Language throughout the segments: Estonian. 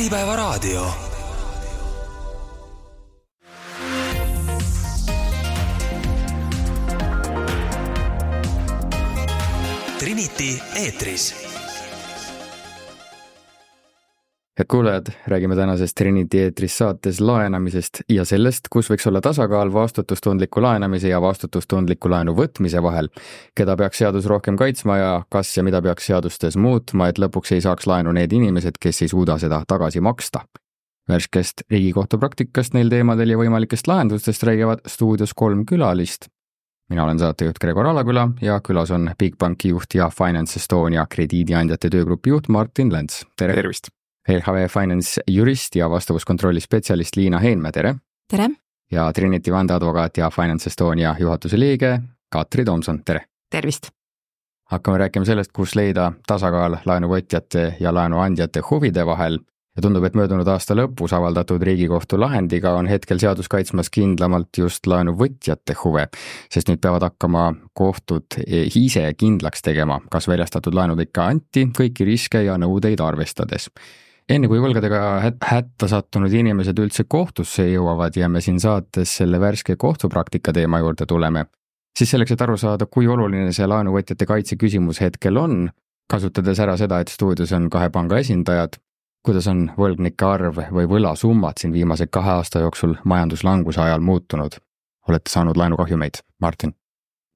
Äripäevaraadio. Trinity eetris head kuulajad, räägime tänases Trinity eetris saates laenamisest ja sellest, kus võiks olla tasakaal vastutustundliku laenamise ja vastutustundliku laenu võtmise vahel. keda peaks seadus rohkem kaitsma ja kas ja mida peaks seadustes muutma, et lõpuks ei saaks laenu need inimesed, kes ei suuda seda tagasi maksta. värskest Riigikohtu praktikast neil teemadel ja võimalikest lahendustest räägivad stuudios kolm külalist. mina olen saatejuht Gregor Alaküla ja külas on Bigbanki juht ja Finance Estonia krediidiandjate töögrupi juht Martin Lents, tere! tervist! LHV Finance jurist ja vastavuskontrolli spetsialist Liina Heenmäe, tere! tere! ja Trinity vandeadvokaat ja Finance Estonia juhatuse liige Katri Tomson, tere! tervist! hakkame rääkima sellest, kus leida tasakaal laenuvõtjate ja laenuandjate huvide vahel ja tundub, et möödunud aasta lõpus avaldatud Riigikohtu lahendiga on hetkel seadus kaitsmas kindlamalt just laenuvõtjate huve, sest nüüd peavad hakkama kohtud ise kindlaks tegema, kas väljastatud laenud ikka anti kõiki riske ja nõudeid arvestades enne kui võlgadega hätta sattunud inimesed üldse kohtusse jõuavad ja me siin saates selle värske kohtupraktika teema juurde tuleme, siis selleks, et aru saada, kui oluline see laenuvõtjate kaitse küsimus hetkel on, kasutades ära seda, et stuudios on kahe panga esindajad, kuidas on võlgnike arv või võlasummad siin viimase kahe aasta jooksul majanduslanguse ajal muutunud? olete saanud laenukahjumeid, Martin?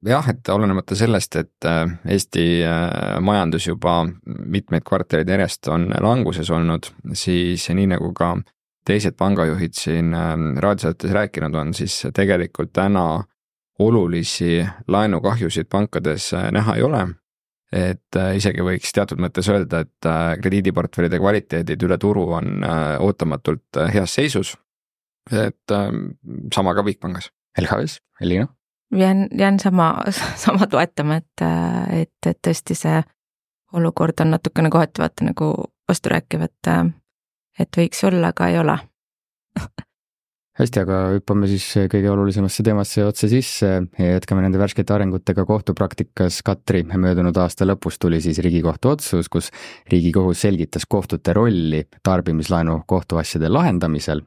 Jah, et olenemata sellest, et äh, Eesti äh, majandus juba mitmeid kvartaleid järjest on languses olnud, siis nii nagu ka teised pangajuhid siin äh, raadiosaates rääkinud on, siis tegelikult täna olulisi laenukahjusid pankades näha ei ole. et isegi võiks teatud mõttes öelda, et krediidiportfellide kvaliteedid üle turu on ootamatult heas seisus. et sama ka Bigbankis. LHV-s, Elina? Jään, jään sama, sama toetama, et, et, et tõesti see olukord on natukene kohati vaata nagu vasturääkiv, et, et võiks olla, aga ei ole hästi, aga hüppame siis kõige olulisemasse teemasse otse sisse ja jätkame nende värskete arengutega kohtupraktikas. Katri, möödunud aasta lõpus tuli siis Riigikohtu otsus, kus Riigikohus selgitas kohtute rolli tarbimislaenu kohtuasjade lahendamisel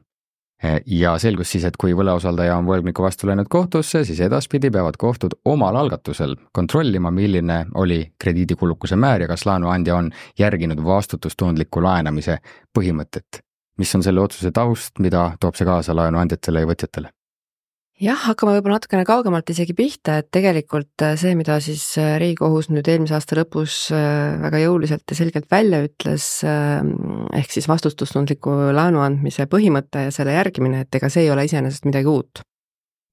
ja selgus siis, et kui võlausaldaja on võlgniku vastu läinud kohtusse, siis edaspidi peavad kohtud omal algatusel kontrollima, milline oli krediidikulukuse määr ja kas laenuandja on järginud vastutustundliku laenamise põhimõtet. mis on selle otsuse taust, mida toob see kaasa laenuandjatele ja võtjatele? Jah, hakkame võib-olla natukene kaugemalt isegi pihta, et tegelikult äh, see, mida siis äh, Riigikohus nüüd eelmise aasta lõpus äh, väga jõuliselt ja selgelt välja ütles, ehk siis vastutustundliku laenu andmise põhimõte ja selle järgimine, et ega see ei ole iseenesest midagi uut.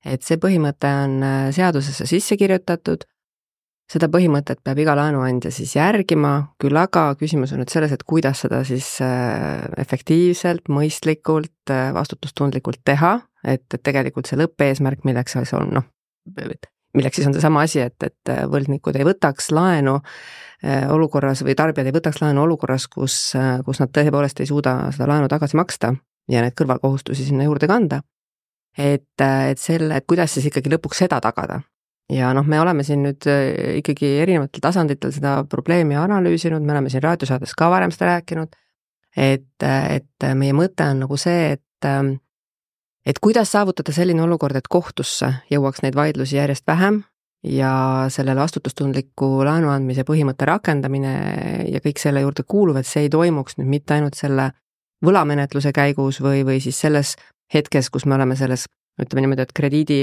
et see põhimõte on seadusesse sisse kirjutatud, seda põhimõtet peab iga laenuandja siis järgima, küll aga küsimus on nüüd selles, et kuidas seda siis efektiivselt, mõistlikult, vastutustundlikult teha et, et tegelikult see lõppeesmärk, milleks siis on noh, milleks siis on seesama asi, et, et võlgnikud ei võtaks laenu äh, olukorras või tarbijad ei võtaks laenu olukorras, kus, äh, kus nad tõepoolest ei suuda seda laenu tagasi maksta ja neid kõrvalkohustusi sinna juurde kanda. et, äh, et selle, et kuidas siis ikkagi lõpuks seda tagada. ja noh, me oleme siin nüüd ikkagi erinevatel tasanditel seda probleemi analüüsinud, me oleme siin raadiosaates ka varem seda rääkinud, et, et meie mõte on nagu see, et et kuidas saavutada selline olukord, et kohtusse jõuaks neid vaidlusi järjest vähem ja sellele vastutustundliku laenu andmise põhimõtte rakendamine ja kõik selle juurde kuuluv, et see ei toimuks nüüd mitte ainult selle võlamenetluse käigus või, või siis selles hetkes, kus me oleme selles, ütleme niimoodi, et krediidi,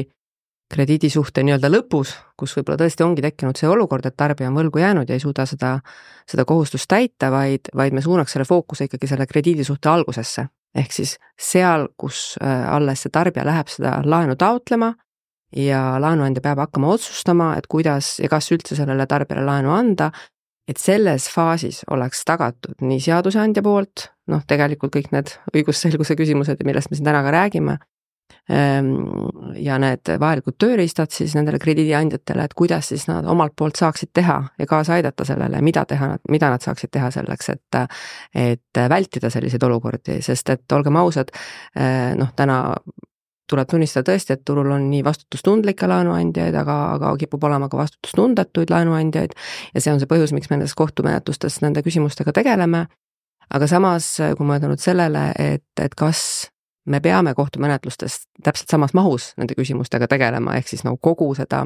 krediidisuhte nii-öelda lõpus, kus võib-olla tõesti ongi tekkinud see olukord, et tarbija on võlgu jäänud ja ei suuda seda, seda kohustust täita, vaid, vaid me suunaks selle fookuse ikkagi selle krediidisuhte algusesse ehk siis seal, kus äh, alles see tarbija läheb seda laenu taotlema ja laenuandja peab hakkama otsustama, et kuidas ja kas üldse sellele tarbijale laenu anda, et selles faasis oleks tagatud nii seadusandja poolt, noh, tegelikult kõik need õigusselguse küsimused, millest me siin täna ka räägime, ja need vajalikud tööriistad siis nendele krediidiandjatele, et kuidas siis nad omalt poolt saaksid teha ja kaasa aidata sellele, mida teha, mida nad saaksid teha selleks, et et vältida selliseid olukordi, sest et olgem ausad, eh, noh, täna tuleb tunnistada tõesti, et turul on nii vastutustundlikke laenuandjaid, aga, aga kipub olema ka vastutustundetuid laenuandjaid. Ja see on see põhjus, miks me nendes kohtumenetlustes nende küsimustega tegeleme. Aga samas, kui mõelda nüüd sellele, et, et kas me peame kohtumenetlustes täpselt samas mahus nende küsimustega tegelema, ehk siis nagu kogu seda,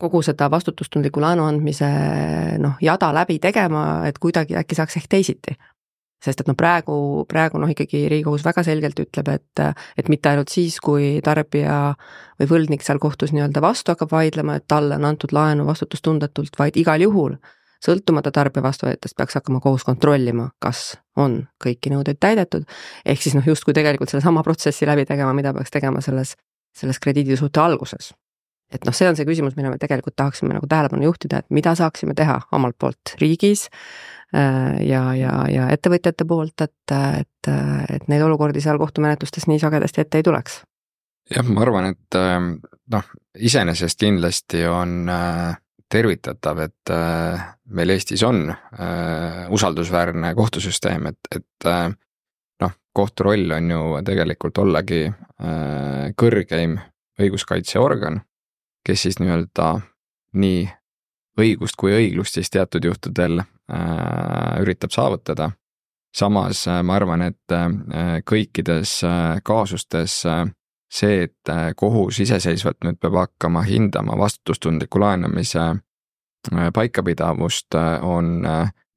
kogu seda vastutustundliku laenu andmise noh, jada läbi tegema, et kuidagi äkki saaks ehk teisiti. sest et noh, praegu, praegu noh, ikkagi Riigikohus väga selgelt ütleb, et, et mitte ainult siis, kui tarbija või võlgnik seal kohtus nii-öelda vastu hakkab vaidlema, et talle on antud laenu vastutustundetult, vaid igal juhul sõltumata tarbija vastuvõetest peaks hakkama kohus kontrollima, kas on kõiki nõudeid täidetud, ehk siis noh, justkui tegelikult sellesama protsessi läbi tegema, mida peaks tegema selles, selles krediidisuhte alguses. et noh, see on see küsimus, millele me tegelikult tahaksime nagu tähelepanu juhtida, et mida saaksime teha omalt poolt riigis äh, ja, ja, ja ettevõtjate poolt, et, et, et neid olukordi seal kohtumenetlustes nii sagedasti ette ei tuleks jah, ma arvan, et äh, noh, iseenesest kindlasti on äh, tervitatav, et äh, meil Eestis on äh, usaldusväärne kohtusüsteem, et, et äh, noh, kohtu roll on ju tegelikult ollagi kõrgeim õiguskaitseorgan, kes siis nii-öelda nii õigust kui õiglust siis teatud juhtudel üritab saavutada. samas ma arvan, et kõikides kaasustes see, et äh, kohus iseseisvalt nüüd peab hakkama hindama vastutustundliku laenamise äh, paikapidavust, äh, on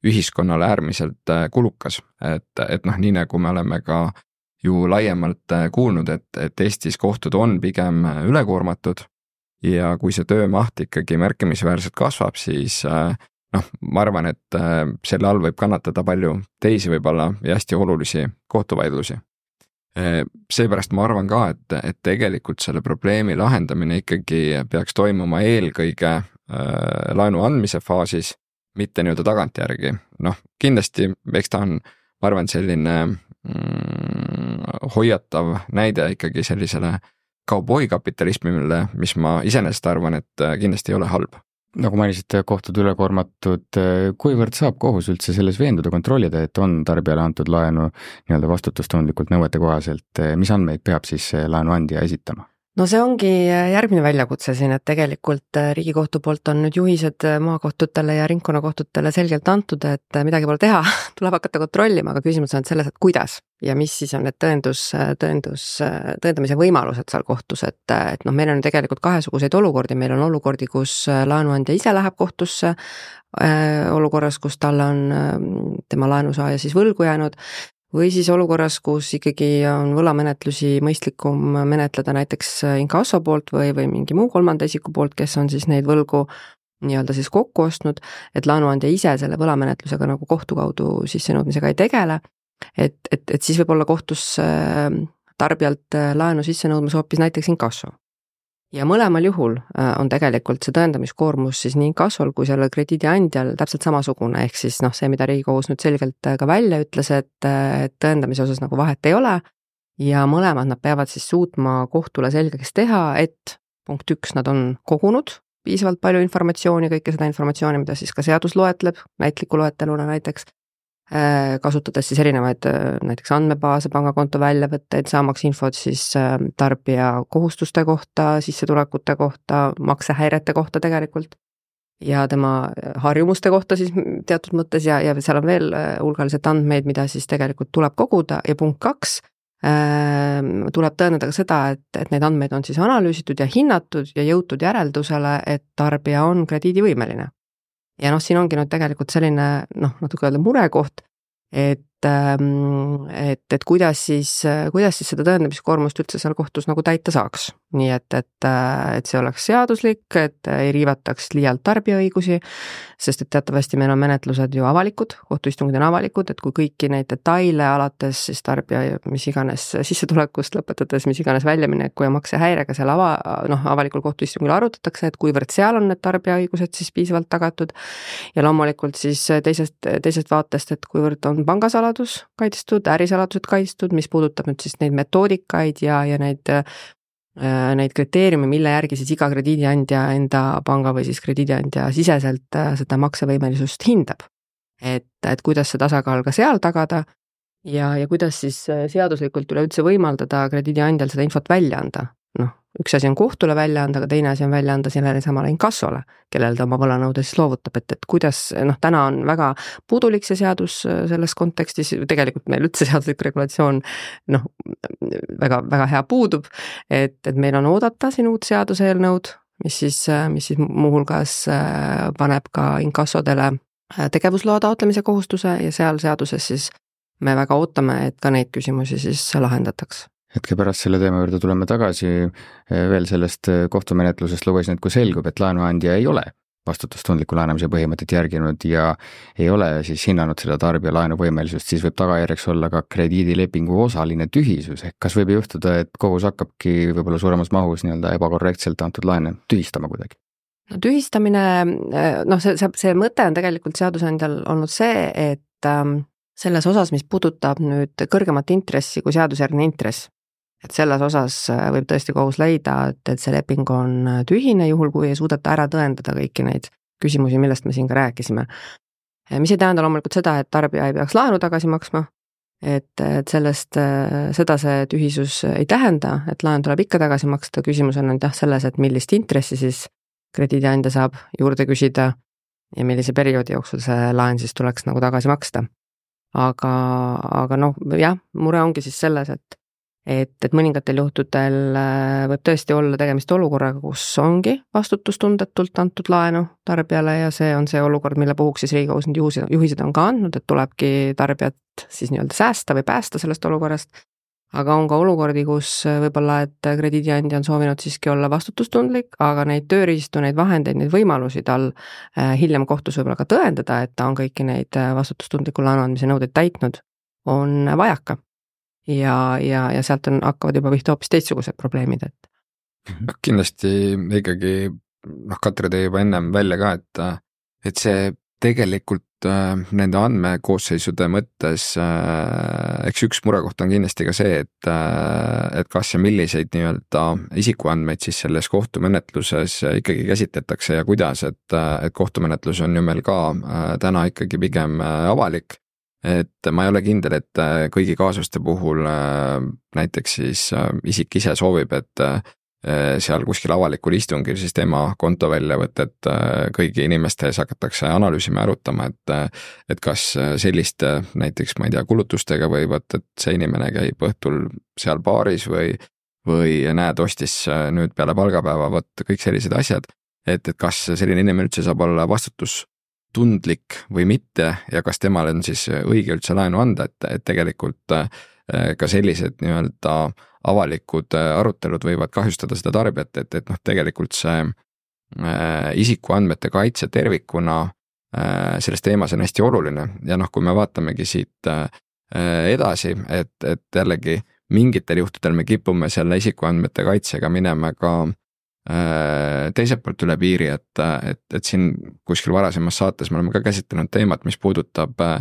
ühiskonnale äärmiselt kulukas, et, et noh, nii nagu me oleme ka ju laiemalt kuulnud, et, et Eestis kohtud on pigem ülekoormatud ja kui see töömaht ikkagi märkimisväärselt kasvab, siis noh, ma arvan, et selle all võib kannatada palju teisi võib-olla ja hästi olulisi kohtuvaidlusi seepärast ma arvan ka, et, et tegelikult selle probleemi lahendamine ikkagi peaks toimuma eelkõige äh, laenu andmise faasis, mitte nii-öelda tagantjärgi. noh, kindlasti eks ta on, ma arvan, selline mm, hoiatav näide ikkagi sellisele kauboikapitalismile, mis ma iseenesest arvan, et kindlasti ei ole halb nagu mainisite, kohtud ülekoormatud, kuivõrd saab kohus üldse selles veenduda, kontrollida, et on tarbijale antud laenu nii-öelda vastutustundlikult nõuete kohaselt, mis andmeid peab siis laenuandja esitama? No see ongi äh, järgmine väljakutse siin, et tegelikult äh, Riigikohtu poolt on nüüd juhised äh, maakohtutele ja ringkonnakohtutele selgelt antud, et midagi pole teha, tuleb hakata kontrollima, aga küsimus on selles, et kuidas ja mis siis on need tõendus, tõendus, tõendamise võimalused seal kohtus, et, et noh, meil on tegelikult kahesuguseid olukordi, meil on olukordi, kus laenuandja ise läheb kohtusse, olukorras, kus talle on tema laenusaaja siis võlgu jäänud või siis olukorras, kus ikkagi on võlamenetlusi mõistlikum menetleda näiteks inkasso poolt või, või mingi muu kolmanda isiku poolt, kes on siis neid võlgu nii-öelda siis kokku ostnud, et laenuandja ise selle võlamenetlusega nagu kohtu kaudu sissenõudmisega ei tegele, et, et, et siis võib olla kohtus äh, tarbijalt äh, laenu sisse nõudmas hoopis näiteks inkasso ja mõlemal juhul äh, on tegelikult see tõendamiskoormus siis nii inkassol kui sellel krediidiandjal täpselt samasugune, ehk siis noh, see, mida Riigikohus nüüd selgelt äh, ka välja ütles, et, äh, et tõendamise osas nagu vahet ei ole. Ja mõlemad nad peavad siis suutma kohtule selgeks teha, et punkt üks, nad on kogunud piisavalt palju informatsiooni, kõike seda informatsiooni, mida siis ka seadus loetleb, näitliku loeteluna näiteks, kasutades siis erinevaid äh, näiteks andmebaase, pangakonto väljavõtteid, saamaks infot siis äh, tarbija kohustuste kohta, sissetulekute kohta, maksehäirete kohta tegelikult. ja tema harjumuste kohta siis teatud mõttes ja, ja seal on veel hulgaliselt andmeid, mida siis tegelikult tuleb koguda ja punkt kaks, tuleb tõendada ka seda, et, et neid andmeid on siis analüüsitud ja hinnatud ja jõutud järeldusele, et tarbija on krediidivõimeline ja noh, siin ongi nüüd tegelikult selline noh, natuke öelda murekoht, et Ähm, et, et kuidas siis, kuidas siis seda tõendamiskoormust üldse seal kohtus nagu täita saaks. Nii et, et, et see oleks seaduslik, et ei riivataks liialt tarbija õigusi, sest et teatavasti meil on menetlused ju avalikud, kohtuistungid on avalikud, et kui kõiki neid detaile alates siis tarbija mis iganes sissetulekust, lõpetades mis iganes väljamineku ja maksehäirega seal ava, noh, avalikul kohtuistungil arutatakse, et kuivõrd seal on need tarbija õigused siis piisavalt tagatud. Ja loomulikult siis teisest, teisest vaatest, et kuivõrd on pangasaladus, kaitstud, ärisaladused kaitstud, mis puudutab nüüd siis neid metoodikaid ja, ja neid äh, neid kriteeriume, mille järgi siis iga krediidiandja enda panga või siis krediidiandja siseselt äh, seda maksevõimelisust hindab. et, et kuidas see tasakaal ka seal tagada ja, ja kuidas siis äh, seaduslikult üleüldse võimaldada krediidiandjal seda infot välja anda. Noh, üks asi on kohtule välja anda, aga teine asi on välja anda sellele samale inkassole, kellele ta oma võlanõude siis loovutab, et, et kuidas noh, täna on väga puudulik see seadus äh, selles kontekstis, tegelikult meil üldse seaduslik regulatsioon noh, väga, väga hea puudub. et, et meil on oodata siin uut seaduseelnõud, mis siis, äh, mis siis muuhulgas äh, paneb ka inkassodele tegevusloa taotlemise kohustuse. Ja seal seaduses siis me väga ootame, et ka neid küsimusi siis lahendataks hetke pärast selle teema juurde tuleme tagasi, eh, veel sellest eh, kohtumenetlusest lugesin, et kui selgub, et laenuandja ei ole vastutustundliku laenamise põhimõtet järginud ja ei ole siis hinnanud seda tarbija laenuvõimelisust, siis võib tagajärjeks olla ka krediidilepingu osaline tühisus, ehk kas võib juhtuda, et kohus hakkabki võib-olla suuremas mahus nii-öelda ebakorrektselt antud laene tühistama kuidagi? no tühistamine, eh, noh, see, see, see mõte on tegelikult seadusandjal olnud see, et ähm, selles osas, mis puudutab nüüd kõrgemat intressi kui seadusjärgne intress, et selles osas äh, võib tõesti kohus leida, et, et see leping on äh, tühine, juhul kui ei suudeta ära tõendada kõiki neid küsimusi, millest me siin ka rääkisime. mis ei tähenda loomulikult seda, et tarbija ei peaks laenu tagasi maksma, et, et sellest, äh, seda see tühisus ei tähenda, et laen tuleb ikka tagasi maksta, küsimus on ainult jah selles, et millist intressi siis krediidiandja saab juurde küsida ja millise perioodi jooksul see laen siis tuleks nagu tagasi maksta. aga, aga noh, jah, mure ongi siis selles, et et, et mõningatel juhtudel äh, võib tõesti olla tegemist olukorraga, kus ongi vastutustundetult antud laenu tarbijale ja see on see olukord, mille puhuks siis Riigikohus need juhised, juhised on ka andnud, et tulebki tarbijat siis nii-öelda säästa või päästa sellest olukorrast. aga on ka olukordi, kus võib-olla, et krediidiandja on soovinud siiski olla vastutustundlik, aga neid tööriistu, neid vahendeid, neid võimalusi tal äh, hiljem kohtus võib-olla ka tõendada, et ta on kõiki neid äh, vastutustundliku laenu andmise nõudeid täitnud, on vajaka ja, ja, ja sealt on, hakkavad juba pihta hoopis teistsugused probleemid, et. noh, kindlasti ikkagi noh, Katri tõi juba ennem välja ka, et, et see tegelikult äh, nende andmekoosseisude mõttes äh,, eks üks murekoht on kindlasti ka see, et äh,, et kas ja milliseid nii-öelda isikuandmeid siis selles kohtumenetluses ikkagi käsitletakse ja kuidas, et, et kohtumenetlus on ju meil ka äh, täna ikkagi pigem äh, avalik et ma ei ole kindel, et äh, kõigi kaasuste puhul äh, näiteks siis äh, isik ise soovib, et seal kuskil avalikul istungil siis tema kontoväljavõtet kõigi inimeste ees hakatakse analüüsima ja arutama, et et kas selliste näiteks, ma ei tea, kulutustega või vot, et see inimene käib õhtul seal baaris või või näed, ostis nüüd peale palgapäeva, vot kõik sellised asjad, et, et kas selline inimene üldse saab olla vastutus tundlik või mitte ja kas temale on siis õige üldse laenu anda, et, et tegelikult äh, ka sellised nii-öelda avalikud äh, arutelud võivad kahjustada seda tarbijat, et, et noh, tegelikult see äh, isikuandmete kaitse tervikuna äh, selles teemas on hästi oluline. Ja noh, kui me vaatamegi siit äh, edasi, et, et jällegi mingitel juhtudel me kipume selle isikuandmete kaitsega minema ka äh, Äh, teiselt poolt üle piiri, et, et, et siin kuskil varasemas saates me oleme ka käsitlenud teemat, mis puudutab äh,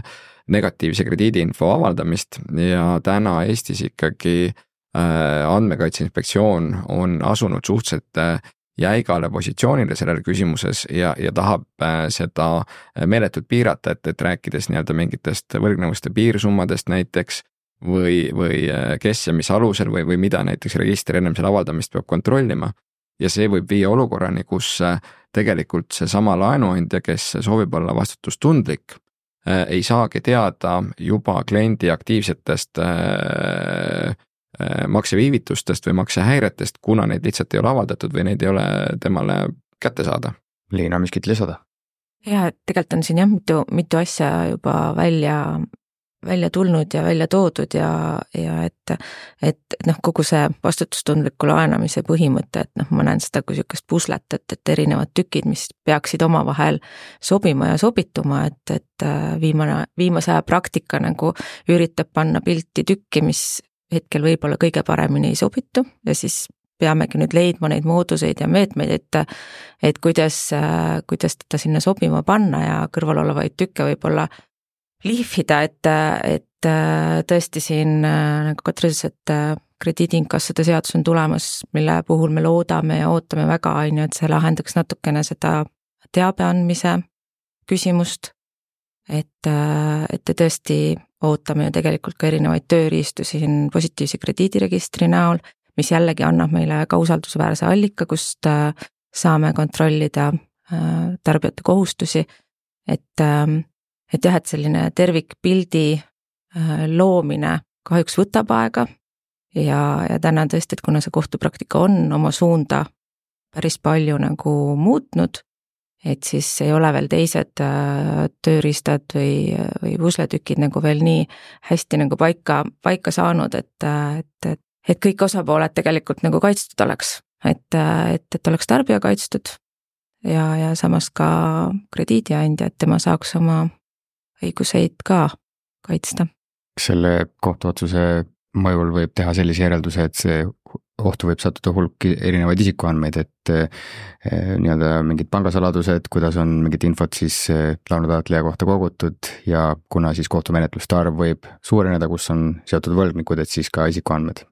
negatiivse krediidiinfo avaldamist. Ja täna Eestis ikkagi äh, Andmekaitse Inspektsioon on asunud suhteliselt jäigale positsioonile selles küsimuses ja, ja tahab seda meeletult piirata, et, et rääkides nii-öelda mingitest võlgnevuste piirsummadest näiteks või, või kes ja mis alusel või, või mida näiteks register ennem selle avaldamist peab kontrollima ja see võib viia olukorrani, kus äh, tegelikult seesama laenuandja, kes soovib olla vastutustundlik, äh, ei saagi teada juba kliendi aktiivsetest äh, makseviivitustest või maksehäiretest, kuna neid lihtsalt ei ole avaldatud või neid ei ole temale kätte saada. Liina, miskit lisada? jaa, et tegelikult on siin jah, mitu, mitu asja juba välja välja tulnud ja välja toodud ja, ja et, et, noh, kogu see vastutustundliku laenamise põhimõte, et noh, ma näen seda kui niisugust puslet, et, et erinevad tükid, mis peaksid omavahel sobima ja sobituma, et, et äh, viimane, viimase aja praktika nagu üritab panna pilti tükki, mis hetkel võib-olla kõige paremini ei sobitu ja siis peamegi nüüd leidma neid mooduseid ja meetmeid, et et kuidas, äh, kuidas teda sinna sobima panna ja kõrval olevaid tükke võib-olla lihvida, et, et äh, tõesti siin äh, nagu Katri ütles, et äh, krediidiinkassode seadus on tulemas, mille puhul me loodame ja ootame väga, on ju, et see lahendaks natukene seda teabe andmise küsimust. et, et tõesti ootame ju tegelikult ka erinevaid tööriistu siin positiivse krediidiregistri näol, mis jällegi annab meile ka usaldusväärse allika, kust saame kontrollida tarbijate kohustusi. et, et jah, et selline tervikpildi loomine kahjuks võtab aega ja, ja täna tõesti, et kuna see kohtupraktika on oma suunda päris palju nagu muutnud, et siis ei ole veel teised äh, tööriistad või, või pusletükid nagu veel nii hästi nagu paika, paika saanud, et, et, et, et kõik osapooled tegelikult nagu kaitstud oleks. et, et, et oleks tarbija kaitstud ja, ja samas ka krediidiandja, et tema saaks oma õiguseid ka kaitsta. selle kohtuotsuse mõjul võib teha sellise järelduse, et see ohtu võib sattuda hulk erinevaid isikuandmeid, et eh, nii-öelda mingid pangasaladused, kuidas on mingit infot siis eh, laenutaotleja kohta kogutud ja kuna siis kohtumenetluste arv võib suureneda, kus on seotud võlgnikud, et siis ka isikuandmed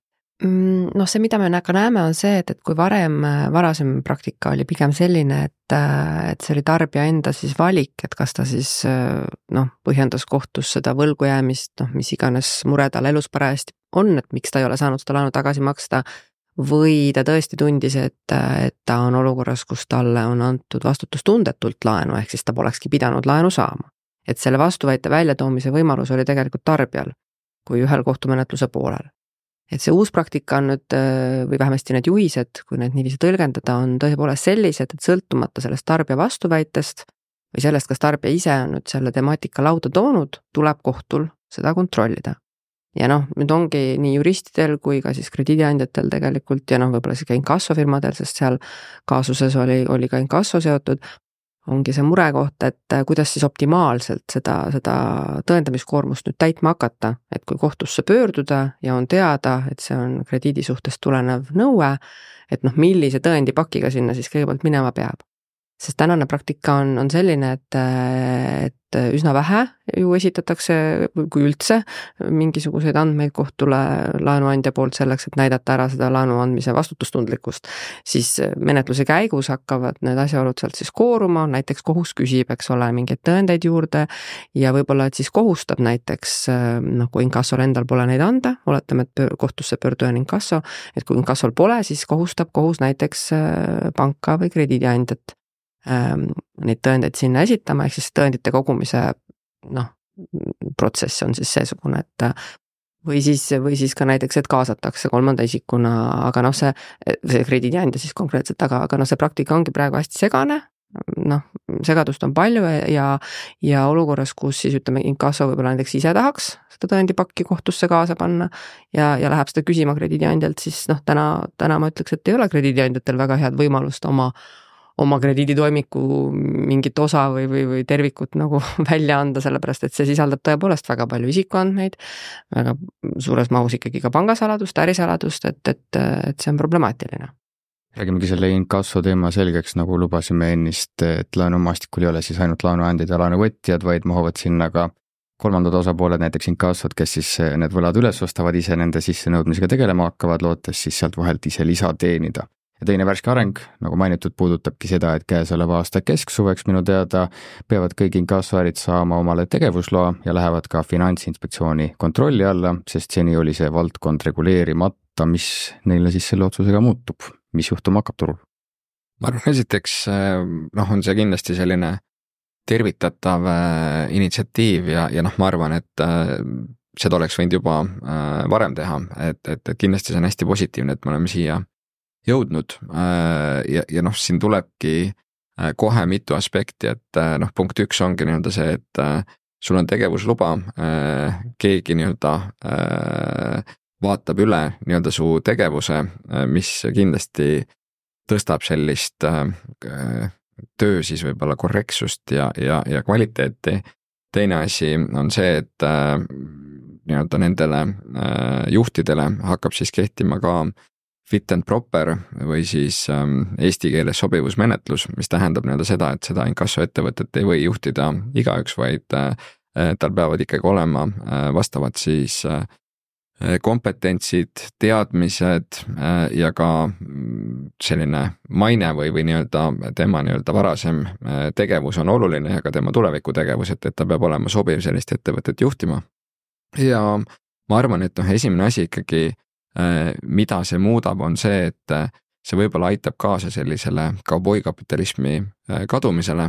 noh, see, mida me ka näeme, on see, et, et kui varem, varasem praktika oli pigem selline, et, et see oli tarbija enda siis valik, et kas ta siis noh, põhjendas kohtus seda võlgu jäämist, noh, mis iganes mure tal elus parajasti on, et miks ta ei ole saanud seda laenu tagasi maksta. või ta tõesti tundis, et, et ta on olukorras, kus talle on antud vastutustundetult laenu, ehk siis ta polekski pidanud laenu saama. et selle vastuväite väljatoomise võimalus oli tegelikult tarbijal kui ühel kohtumenetluse poolel et see uus praktika on nüüd äh, või vähemasti need juhised, kui need niiviisi tõlgendada, on tõepoolest sellised, et sõltumata sellest tarbija vastuväitest või sellest, kas tarbija ise on nüüd selle temaatika lauda toonud, tuleb kohtul seda kontrollida. ja noh, nüüd ongi nii juristidel kui ka siis krediidiandjatel tegelikult ja noh, võib-olla siis ka inkassofirmadel, sest seal kaasuses oli, oli ka inkasso seotud, ongi see murekoht, et äh, kuidas siis optimaalselt seda, seda tõendamiskoormust nüüd täitma hakata, et kui kohtusse pöörduda ja on teada, et see on krediidi suhtest tulenev nõue, et noh, millise tõendipakiga sinna siis kõigepealt minema peab sest tänane praktika on, on selline, et, et üsna vähe ju esitatakse, kui üldse, mingisuguseid andmeid kohtule laenuandja poolt selleks, et näidata ära seda laenu andmise vastutustundlikkust. siis menetluse käigus hakkavad need asjaolud sealt siis kooruma, näiteks kohus küsib, eks ole, mingeid tõendeid juurde ja võib-olla, et siis kohustab näiteks noh, kui inkassol endal pole neid anda, oletame, et kohtusse pöörduja on inkasso, et kui inkassol pole, siis kohustab kohus näiteks panka või krediidiandjat neid tõendeid sinna esitama, ehk siis tõendite kogumise noh, protsess on siis seesugune, et või siis, või siis ka näiteks, et kaasatakse kolmanda isikuna, aga noh, see, see krediidiandja siis konkreetselt, aga, aga noh, see praktika ongi praegu hästi segane, noh, segadust on palju ja, ja olukorras, kus siis ütleme, inkasso võib-olla näiteks ise tahaks seda tõendipakki kohtusse kaasa panna ja, ja läheb seda küsima krediidiandjalt, siis noh, täna, täna ma ütleks, et ei ole krediidiandjatel väga head võimalust oma oma krediiditoimiku mingit osa või, või, või tervikut nagu välja anda, sellepärast et see sisaldab tõepoolest väga palju isikuandmeid, väga suures mahus ikkagi ka pangasaladust, ärisaladust, et, et, et see on problemaatiline. Räägimegi selle inkasso teema selgeks, nagu lubasime ennist, et laenumaastikul ei ole siis ainult laenuandjad ja laenuvõtjad, vaid mahuvad sinna ka kolmandad osapooled, näiteks inkassod, kes siis need võlad üles ostavad, ise nende sissenõudmisega tegelema hakkavad, lootes siis sealt vahelt ise lisa teenida ja teine värske areng, nagu mainitud, puudutabki seda, et käesoleva aasta kesksuveks minu teada peavad kõik inkassoärid saama omale tegevusloa ja lähevad ka Finantsinspektsiooni kontrolli alla, sest seni oli see valdkond reguleerimata, mis neile siis selle otsusega muutub, mis juhtuma hakkab turul? ma arvan, esiteks noh, on see kindlasti selline tervitatav äh, initsiatiiv ja, ja noh, ma arvan, et äh, seda oleks võinud juba äh, varem teha, et, et, et kindlasti see on hästi positiivne, et me oleme siia jõudnud äh, ja, ja noh, siin tulebki äh, kohe mitu aspekti, et äh, noh, punkt üks ongi nii-öelda see, et sul on tegevusluba, keegi nii-öelda vaatab üle nii-öelda su tegevuse, mis kindlasti tõstab sellist töö siis võib-olla korrektsust ja, ja, ja kvaliteeti. teine asi on see, et nii-öelda nendele juhtidele hakkab siis kehtima ka fit and proper või siis ähm, eesti keeles sobivusmenetlus, mis tähendab nii-öelda seda, et seda inkassoettevõtet ei või juhtida igaüks, vaid äh, tal peavad ikkagi olema äh, vastavad siis äh, kompetentsid, teadmised äh, ja ka mm, selline maine või, või nii-öelda tema nii-öelda varasem äh, tegevus on oluline ja ka tema tulevikutegevus, et, et ta peab olema sobiv sellist ettevõtet juhtima. ja ma arvan, et noh, esimene asi ikkagi mida see muudab, on see, et see võib-olla aitab kaasa sellisele kauboikapitalismi kadumisele.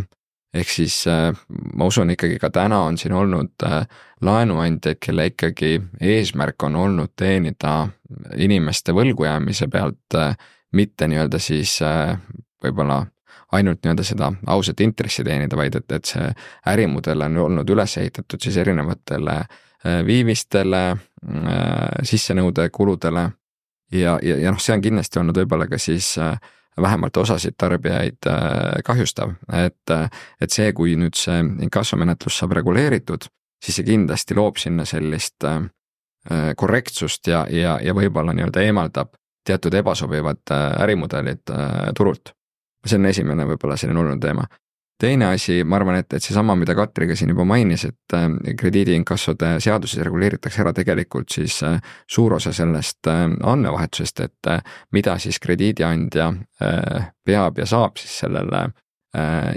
Ehk siis äh, ma usun ikkagi ka täna on siin olnud äh, laenuandjaid, kelle ikkagi eesmärk on olnud teenida inimeste võlgujäämise pealt, äh, mitte nii-öelda siis võib-olla ainult nii-öelda seda ausat intressi teenida, vaid et, et see ärimudel on olnud üles ehitatud siis erinevatele viivistele, sissenõude kuludele. Ja, ja, ja noh, see on kindlasti olnud võib-olla ka siis äh, vähemalt osasid tarbijaid äh, kahjustav, et, äh, et see, kui nüüd see inkassomenetlus saab reguleeritud, siis see kindlasti loob sinna sellist äh, korrektsust ja, ja, ja võib-olla nii-öelda eemaldab teatud ebasobivad ärimudelid turult. see on esimene võib-olla selline oluline teema teine asi, ma arvan, et, et seesama, mida Katri ka siin juba mainis, et äh, krediidiinkassode seaduses reguleeritakse ära tegelikult siis äh, suur osa sellest äh, andmevahetusest, et mida siis krediidiandja peab ja saab siis sellele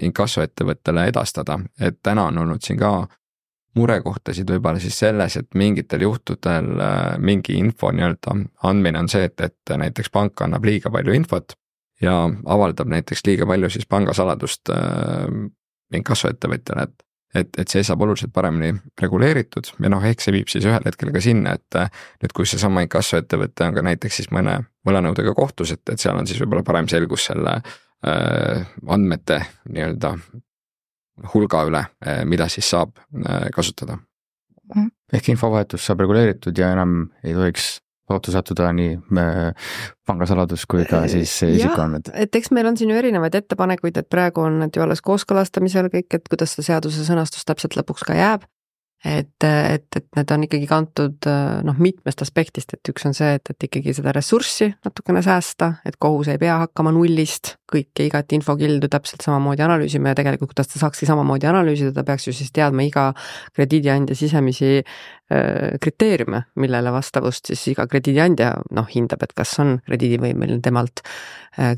inkassoettevõttele edastada, et täna on olnud siin ka murekohtasid võib-olla siis selles, et mingitel juhtudel mingi info nii-öelda andmine on see, et, et näiteks pank annab liiga palju infot ja avaldab näiteks liiga palju siis pangasaladust äh, inkassoettevõtjale, et et, et see saab oluliselt paremini reguleeritud ja noh, ehk see viib siis ühel hetkel ka sinna, et äh, nüüd, kui seesama inkassoettevõte on ka näiteks siis mõne võlanõudega kohtus, et, et seal on siis võib-olla parem selgus selle äh, andmete nii-öelda hulga üle, äh, mida siis saab äh, kasutada. ehk infovahetus saab reguleeritud ja enam ei tohiks ohtu sattuda nii äh, pangasaladus kui ka siis isikuandmed. et eks meil on siin ju erinevaid ettepanekuid, et praegu on need ju alles kooskõlastamisel kõik, et kuidas see seaduse sõnastus täpselt lõpuks ka jääb et, et, et need on ikkagi kantud noh, mitmest aspektist, et üks on see, et, et ikkagi seda ressurssi natukene säästa, et kohus ei pea hakkama nullist kõike igat infokildu täpselt samamoodi analüüsima ja tegelikult, kuidas ta saakski samamoodi analüüsida, ta peaks ju siis teadma iga krediidiandja sisemisi kriteeriume, millele vastavust siis iga krediidiandja noh, hindab, et kas on krediidivõimeline temalt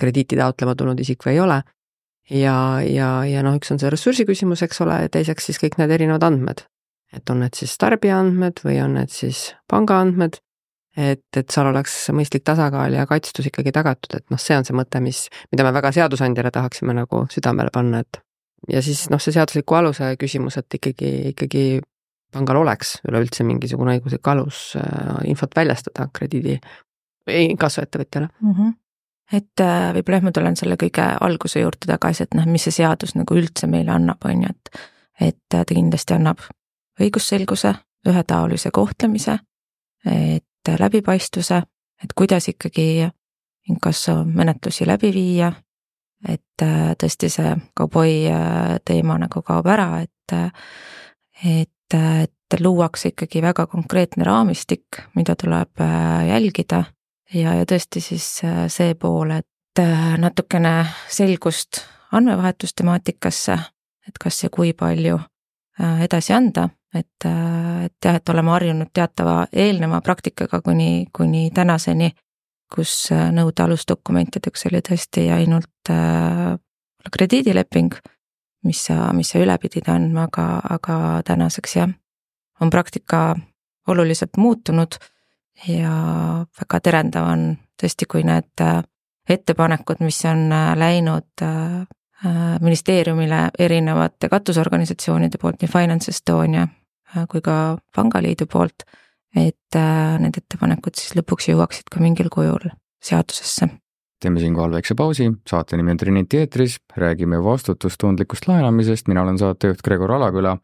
krediiti taotlema tulnud isik või ei ole. Ja, ja, ja noh, üks on see ressursi küsimus, eks ole, teiseks siis kõik need erinevad andmed, et on need siis tarbijaandmed või on need siis pangaandmed, et, et seal oleks mõistlik tasakaal ja kaitstus ikkagi tagatud, et noh, see on see mõte, mis, mida me väga seadusandjale tahaksime nagu südamele panna, et ja siis noh, see seadusliku aluse küsimus, et ikkagi, ikkagi pangal oleks üleüldse mingisugune õiguslik alus äh, infot väljastada krediidi, inkassoettevõtjale mm. -hmm et äh, võib-olla jah, ma tulen selle kõige alguse juurde tagasi, et noh, mis see seadus nagu üldse meile annab, on ju, et et ta kindlasti annab õigusselguse, ühetaolise kohtlemise, et läbipaistvuse, et kuidas ikkagi inkassomenetlusi läbi viia, et äh, tõesti see kauboi äh, teema nagu kaob ära, et äh, et, et luuakse ikkagi väga konkreetne raamistik, mida tuleb jälgida. Ja, ja tõesti siis see pool, et natukene selgust andmevahetustemaatikasse, et kas ja kui palju edasi anda et, et jah, et oleme harjunud teatava eelneva praktikaga kuni, kuni tänaseni, kus äh, nõude alusdokumentideks oli tõesti ainult äh, krediidileping, mis sa, mis sa üle pidid andma, aga, aga tänaseks jah, on praktika oluliselt muutunud ja väga terendav on. Tõesti, kui need äh, ettepanekud, mis on äh, läinud ministeeriumile erinevate katusorganisatsioonide poolt, nii Finance Estonia kui ka Pangaliidu poolt, et äh, need ettepanekud siis lõpuks jõuaksid ka mingil kujul seadusesse. teeme siinkohal väikse pausi, saate nimi on Trinity eetris, räägime vastutustundlikust laenamisest, mina olen saatejuht Gregor Alaküla,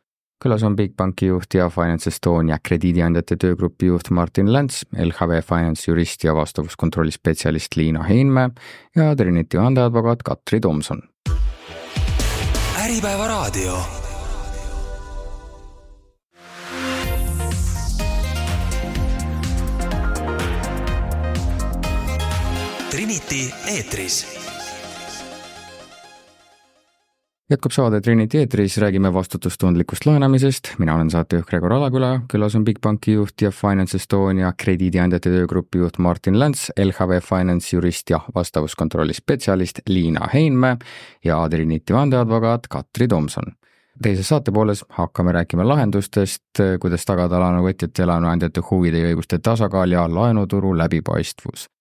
külas on Bigbanki juht ja Finance Estonia krediidiandjate töögrupi juht Martin Länts, LHV Finance jurist ja vastavuskontrolli spetsialist Liina Heinmäe ja Trinity vandeadvokaat Katri Tomson. äripäeva raadio Trinity eetris. jätkub saade Trinity eetris, räägime vastutustundlikust laenamisest, mina olen saatejuht Gregor Alaküla, külas on Bigbanki juht ja Finance Estonia krediidiandjate töögrupi juht Martin Länts, LHV Finance jurist ja vastavuskontrolli spetsialist Liina Heinmäe ja Trinity vandeadvokaat Katri Tomson teises saate pooles hakkame rääkima lahendustest, kuidas tagada laenuvõtjate ja laenuandjate huvide ja õiguste tasakaal ja laenuturu läbipaistvus.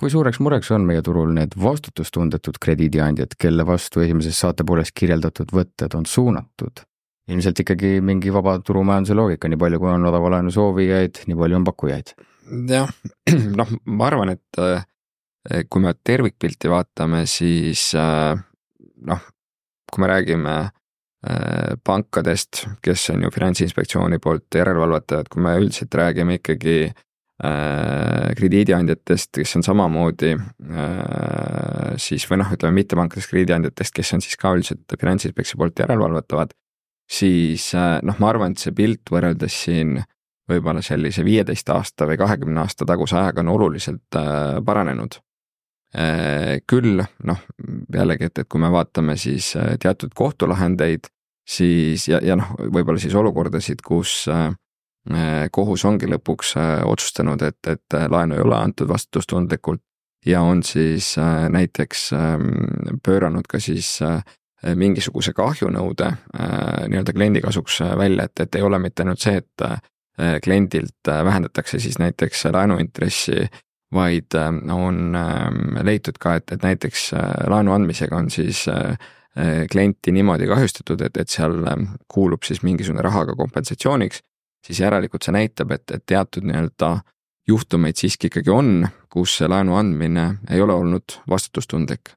Kui suureks mureks on meie turul need vastutustundetud krediidiandjad, kelle vastu esimeses saate pooles kirjeldatud võtted on suunatud? ilmselt ikkagi mingi vaba turumajanduse loogika, nii palju kui on odava laenu soovijaid, nii palju on pakkujaid. jah, noh, ma arvan, et äh, kui me tervikpilti vaatame, siis äh, noh, kui me räägime Äh, pankadest, kes on ju Finantsinspektsiooni poolt järelevalvatavad, kui me üldiselt räägime ikkagi krediidiandjatest, kes on samamoodi äh, siis või noh, ütleme mittepankadest krediidiandjatest, kes on siis ka üldiselt Finantsinspektsiooni poolt järelevalvatavad, siis noh, ma arvan, et see pilt võrreldes siin võib-olla sellise viieteist aasta või kahekümne aasta taguse ajaga on oluliselt paranenud. Äh, küll noh, jällegi, et, et kui me vaatame siis äh, teatud kohtulahendeid, siis ja, ja noh, võib-olla siis olukordasid, kus äh, kohus ongi lõpuks otsustanud, et, et laenu ei ole antud vastutustundlikult ja on siis näiteks ähm, pööranud ka siis mingisuguse kahjunõude nii-öelda kliendi kasuks välja, et, et ei ole mitte ainult see, et kliendilt vähendatakse siis näiteks laenuintressi vaid on ähm, leitud ka, et, et näiteks äh, laenu andmisega on siis äh, äh, klienti niimoodi kahjustatud, et, et seal kuulub siis mingisugune raha ka kompensatsiooniks, siis järelikult see näitab, et, et teatud nii-öelda juhtumeid siiski ikkagi on, kus see laenu andmine ei ole olnud vastutustundlik.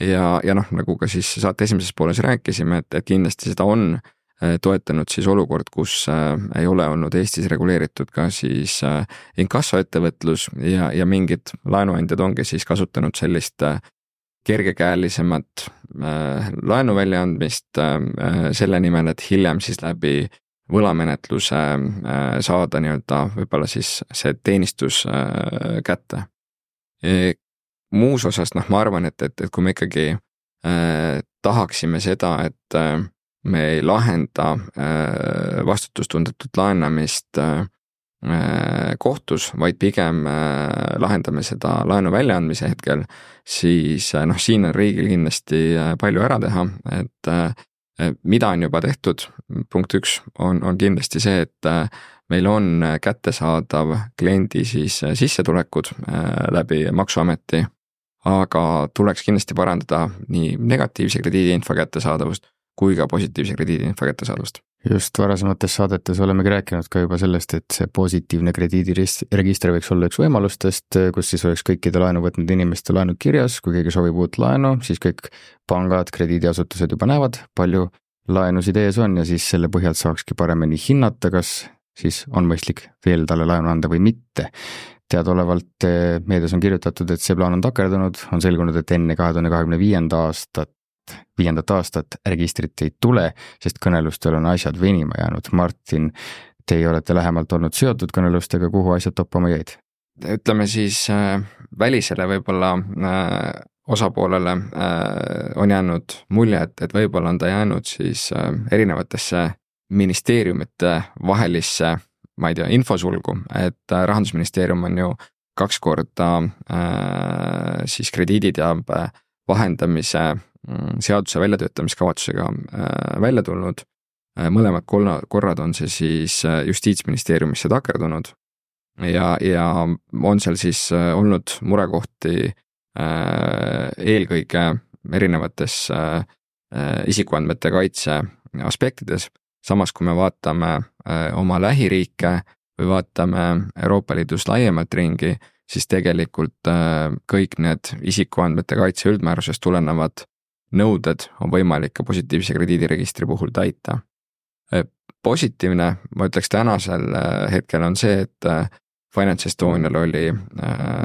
ja, ja noh, nagu ka siis saate esimeses pooles rääkisime, et, et kindlasti seda on Äh, toetanud siis olukord, kus äh, ei ole olnud Eestis reguleeritud ka siis äh, inkassoettevõtlus ja, ja mingid laenuandjad ongi siis kasutanud sellist kergekäelisemat laenu väljaandmist selle nimel, et hiljem siis läbi võlamenetluse saada nii-öelda võib-olla siis see teenistus kätte. muus osas noh, ma arvan, et, et, et kui me ikkagi tahaksime seda, et me ei lahenda äh, vastutustundetut laenamist äh, kohtus, vaid pigem äh, lahendame seda laenu väljaandmise hetkel, siis noh, siin on riigil kindlasti palju ära teha, et mida on juba tehtud, punkt üks on, on kindlasti see, et meil on kättesaadav kliendi siis sissetulekud läbi Maksuameti, aga tuleks kindlasti parandada nii negatiivse krediidiinfo kättesaadavust kui ka positiivse krediidiinfo kättesaadavust. just, varasemates saadetes olemegi rääkinud ka juba sellest, et see positiivne krediidiregister võiks olla üks võimalustest, kus siis oleks kõikide laenu võtnud inimeste laenud kirjas, kui keegi soovib uut laenu, siis kõik pangad, krediidiasutused juba näevad, palju laenusid ees on ja siis selle põhjalt saakski paremini hinnata, kas siis on mõistlik veel talle laenu anda või mitte. Teadaolevalt eh, meedias on kirjutatud, et see plaan on takerdunud, on selgunud, et enne kahe tuhande kahekümne viienda aastat viiendat aastat registrit ei tule, sest kõnelustel on asjad venima jäänud. Martin, teie olete lähemalt olnud seotud kõnelustega, kuhu asjad toppama jäid? ütleme siis äh, välisele võib-olla äh, osapoolele äh, on jäänud mulje, et, et võib-olla on ta jäänud siis äh, erinevatesse ministeeriumite vahelisse, ma ei tea, infosulgu, et äh, rahandusministeerium on ju kaks korda äh, siis krediiditeabe vahendamise Mm, seaduse väljatöötamiskavatsusega äh, välja tulnud. Äh, mõlemad korra, korrad on see siis äh, justiitsministeeriumisse takerdunud ja, ja on seal siis olnud murekohti eelkõige erinevates isikuandmete kaitse aspektides. samas, kui me vaatame oma lähiriike või vaatame Euroopa Liidus laiemalt ringi, siis tegelikult kõik need isikuandmete kaitse üldmäärusest tulenevad nõuded on võimalik ka positiivse krediidiregistri puhul täita. Äh, positiivne, ma ütleks tänasel äh, hetkel on see, et äh, Finance Estonial oli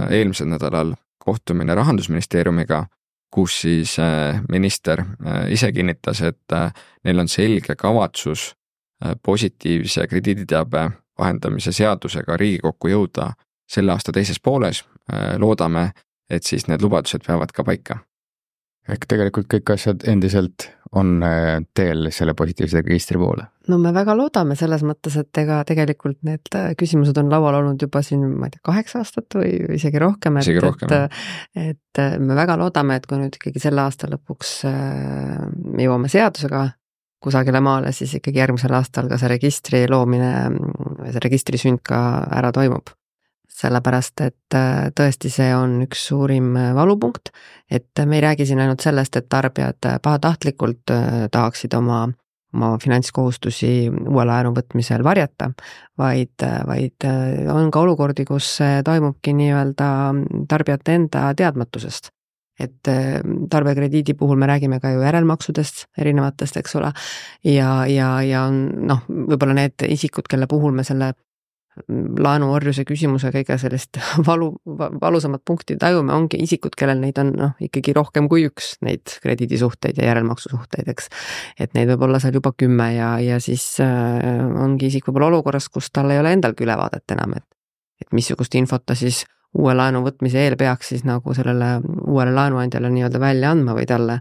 eelmisel nädalal kohtumine rahandusministeeriumiga, kus siis minister ise kinnitas, et neil on selge kavatsus positiivse krediiditeabe vahendamise seadusega Riigikokku jõuda selle aasta teises pooles. loodame, et siis need lubadused peavad ka paika ehk tegelikult kõik asjad endiselt on äh, teel selle positiivse registri poole? no me väga loodame selles mõttes, et ega tegelikult need äh, küsimused on laual olnud juba siin, ma ei tea, kaheksa aastat või isegi rohkem, et, et äh, et me väga loodame, et kui nüüd ikkagi selle aasta lõpuks me jõuame seadusega kusagile maale, siis ikkagi järgmisel aastal ka see registri loomine, see registri sünd ka ära toimub. Sellepärast, et äh, tõesti, see on üks suurim äh, valupunkt, et me ei räägi siin ainult sellest, et tarbijad pahatahtlikult tahaksid oma oma finantskohustusi uue laenu võtmisel varjata, vaid, vaid on ka olukordi, kus see toimubki nii-öelda tarbijate enda teadmatusest. Et tarbijakrediidi puhul me räägime ka ju järelmaksudest erinevatest, eks ole, ja, ja, ja on noh, võib-olla need isikud, kelle puhul me selle laenuorjuse küsimuse kõige sellist valu, valusamat punkti tajume, ongi isikud, kellel neid on noh, ikkagi rohkem kui üks, neid krediidisuhteid ja järelmaksusuhteid, eks. et neid võib olla seal juba kümme ja, ja siis äh, ongi isik võib-olla olukorras, kus tal ei ole endalgi ülevaadet enam, et et missugust infot ta siis uue laenu võtmise eel peaks siis nagu sellele uuele laenuandjale nii-öelda välja andma või talle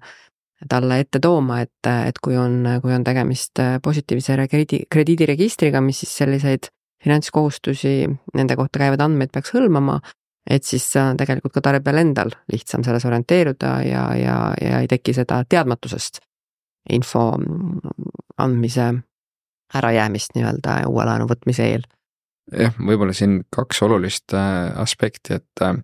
talle ette tooma, et, et kui on, kui on tegemist positiivse krediidi, krediidiregistriga, mis siis selliseid finantskohustusi, nende kohta käivaid andmeid peaks hõlmama, et siis tegelikult ka tarbijal endal lihtsam selles orienteeruda ja, ja, ja ei teki seda teadmatusest info andmise ärajäämist nii-öelda uue laenu võtmise eel. jah, võib-olla siin kaks olulist äh, aspekti, et, äh,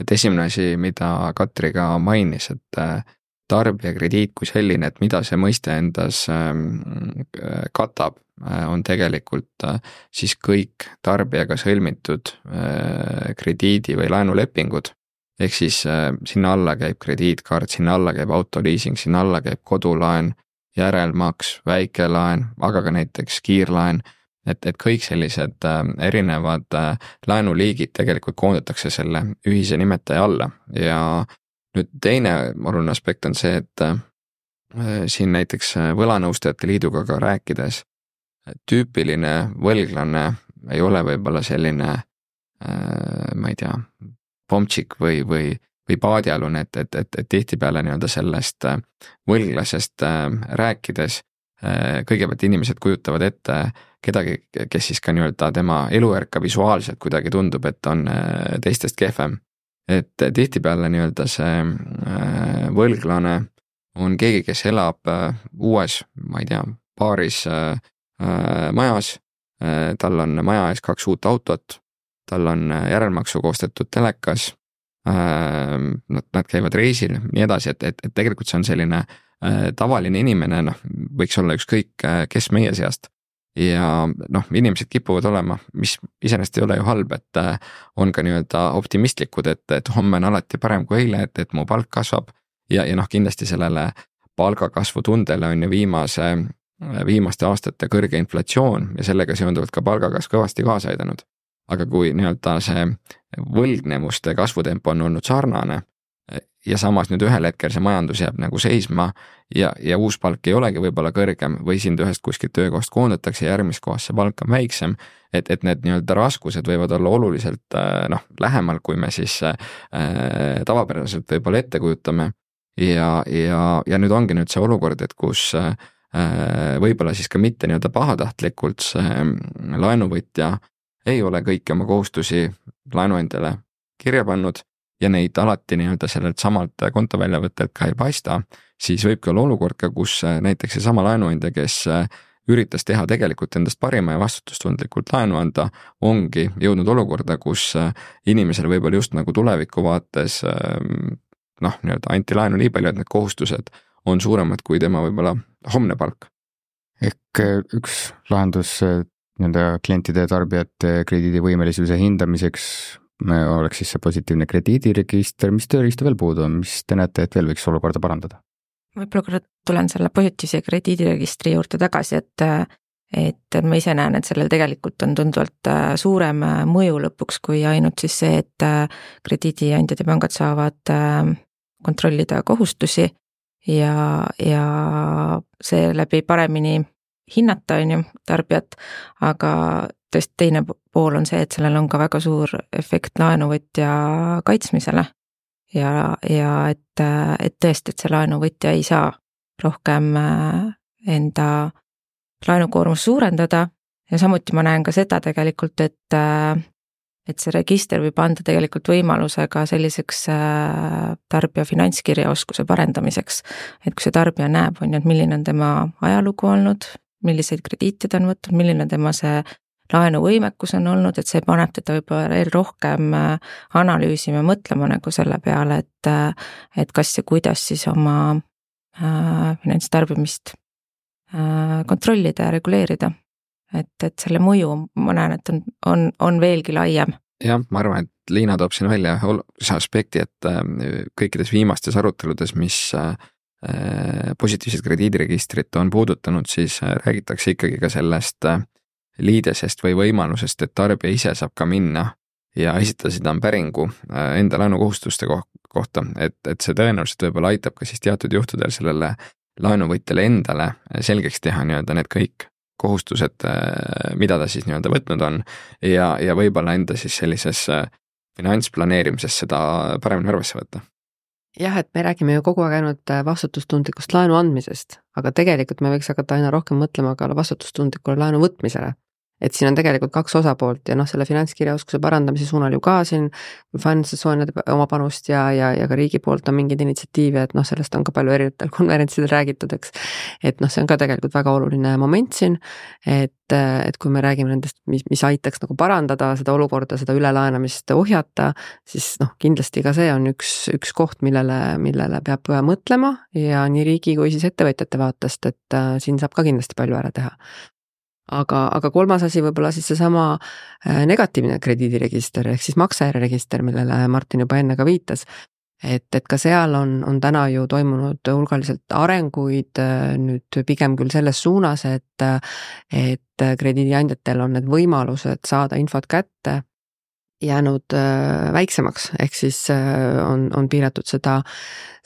et esimene asi, mida Katri ka mainis, et äh, tarbijakrediit kui selline, et mida see mõiste endas ähm, katab, Äh, on tegelikult äh, siis kõik tarbijaga sõlmitud äh, krediidi või laenulepingud. ehk siis sinna alla käib krediitkaart, sinna alla käib autoliising, sinna alla käib kodulaen, järelmaks, väikelaen, aga ka näiteks kiirlaen et, et kõik sellised erinevad laenuliigid tegelikult koondatakse selle ühise nimetaja alla ja nüüd teine oluline aspekt on see, et siin näiteks Võlanõustajate Liiduga ka rääkides tüüpiline võlglane ei ole võib-olla selline äh, ma ei tea, pomtšik või, või, või paadialune, et, et, et, et tihtipeale nii-öelda sellest äh, võlglasest äh, rääkides kõigepealt inimesed kujutavad ette kedagi, kes siis ka nii-öelda tema elujärka visuaalselt kuidagi tundub, et on teistest kehvem. Et tihtipeale nii-öelda see võlglane on keegi, kes elab uues, ma ei tea, paaris Äh, majas, äh, tal on maja ees kaks uut autot, tal on äh, järelmaksu koostatud telekas, nad, nad käivad reisil, nii edasi, et, et, et tegelikult see on selline tavaline inimene, noh, võiks olla ükskõik kes meie seast. Ja noh, inimesed kipuvad olema, mis iseenesest ei ole ju halb, et on ka nii-öelda optimistlikud, et, et homme on alati parem kui eile, et, et mu palk kasvab. ja, ja noh, kindlasti sellele palgakasvu tundele on ju viimase viimaste aastate kõrge inflatsioon ja sellega seonduvalt ka palgakasv kõvasti kaasa aidanud. aga kui nii-öelda see võlgnevuste kasvutempo on olnud sarnane ja samas nüüd ühel hetkel see majandus jääb nagu seisma ja, ja uus palk ei olegi võib-olla kõrgem või sind ühest kuskilt töökohast koondatakse järgmises kohas see palk on väiksem, et, et need nii-öelda raskused võivad olla oluliselt noh, lähemal, kui me siis äh, tavapäraselt võib-olla ette kujutame. ja, ja, ja nüüd ongi nüüd see olukord, et kus äh, Äh, võib-olla siis ka mitte nii-öelda pahatahtlikult see mm, laenuvõtja ei ole kõiki oma kohustusi laenuandjale kirja pannud ja neid alati nii-öelda sellelt samalt kontoväljavõttelt ka ei paista, siis võibki olla olukord ka, kus äh, näiteks seesama laenuandja, kes äh, üritas teha tegelikult endast parima ja vastutustundlikult laenu anda, ongi jõudnud olukorda, kus inimesel võib-olla just nagu tuleviku vaates noh, nii-öelda anti laenu nii palju, et need kohustused on suuremad kui tema võib-olla homne palk. ehk äh, üks lahendus äh, nii-öelda klientide ja tarbijate krediidivõimelisuse hindamiseks äh, oleks siis see positiivne krediidiregister, mis tööriista veel puudu on, mis te näete, et veel võiks olukorda parandada? võib-olla korra tulen selle positiivse krediidiregistri juurde tagasi, et et ma ise näen, et sellel tegelikult on tunduvalt suurem mõju lõpuks kui ainult siis see, et krediidiandjad ja pangad saavad kontrollida kohustusi ja, ja seeläbi paremini hinnata, on ju, tarbijat, aga tõesti teine pool on see, et sellel on ka väga suur efekt laenuvõtja kaitsmisele. ja, ja et, et tõesti, et see laenuvõtja ei saa rohkem äh, enda laenukoormust suurendada ja samuti ma näen ka seda tegelikult, et äh, et see register võib anda tegelikult võimaluse ka selliseks äh, tarbija finantskirjaoskuse parendamiseks. et kui see tarbija näeb, on ju, et milline on tema ajalugu olnud, milliseid krediite ta on võtnud, milline tema see laenuvõimekus on olnud, et see paneb teda võib-olla veel rohkem äh, analüüsima, mõtlema nagu selle peale, et äh, et kas ja kuidas siis oma äh, finantstarbimist äh, kontrollida ja reguleerida. et, et selle mõju, ma näen, et on, on, on veelgi laiem. jah, ma arvan, et Liina toob siin välja ühe olulise aspekti, et äh, kõikides viimastes aruteludes, mis äh, positiivset krediidiregistrit on puudutanud, siis räägitakse ikkagi ka sellest liidesest või võimalusest, et tarbija ise saab ka minna ja esitada seda päringu äh, enda laenukohustuste kohta, et, et see tõenäoliselt võib-olla aitab ka siis teatud juhtudel sellele laenuvõtjale endale selgeks teha nii-öelda need kõik kohustused, äh, mida ta siis nii-öelda võtnud on. Ja, ja võib-olla enda siis sellises äh, finantsplaneerimises seda paremini arvesse võtta jah, et me räägime ju kogu aeg ainult vastutustundlikust laenu andmisest, aga tegelikult me võiks hakata aina rohkem mõtlema ka vastutustundlikule laenu võtmisele et siin on tegelikult kaks osapoolt ja noh, selle finantskirjaoskuse parandamise suunal ju ka siin finantsinstitutsioonide oma panust ja, ja, ja ka riigi poolt on mingeid initsiatiive, et noh, sellest on ka palju erinevatel konverentsidel räägitud, eks. et noh, see on ka tegelikult väga oluline moment siin, et, et kui me räägime nendest, mis, mis aitaks nagu parandada seda olukorda, seda ülelaenamist ohjata, siis noh, kindlasti ka see on üks, üks koht, millele, millele peab mõtlema ja nii riigi kui siis ettevõtjate vaatest, et äh, siin saab ka kindlasti palju ära teha aga, aga kolmas asi võib-olla siis seesama äh, negatiivne krediidiregister ehk siis maksehäireregister, millele Martin juba enne ka viitas. et, et ka seal on, on täna ju toimunud hulgaliselt arenguid äh, nüüd pigem küll selles suunas, et, et krediidiandjatel on need võimalused saada infot kätte jäänud äh, väiksemaks, ehk siis äh, on, on piiratud seda,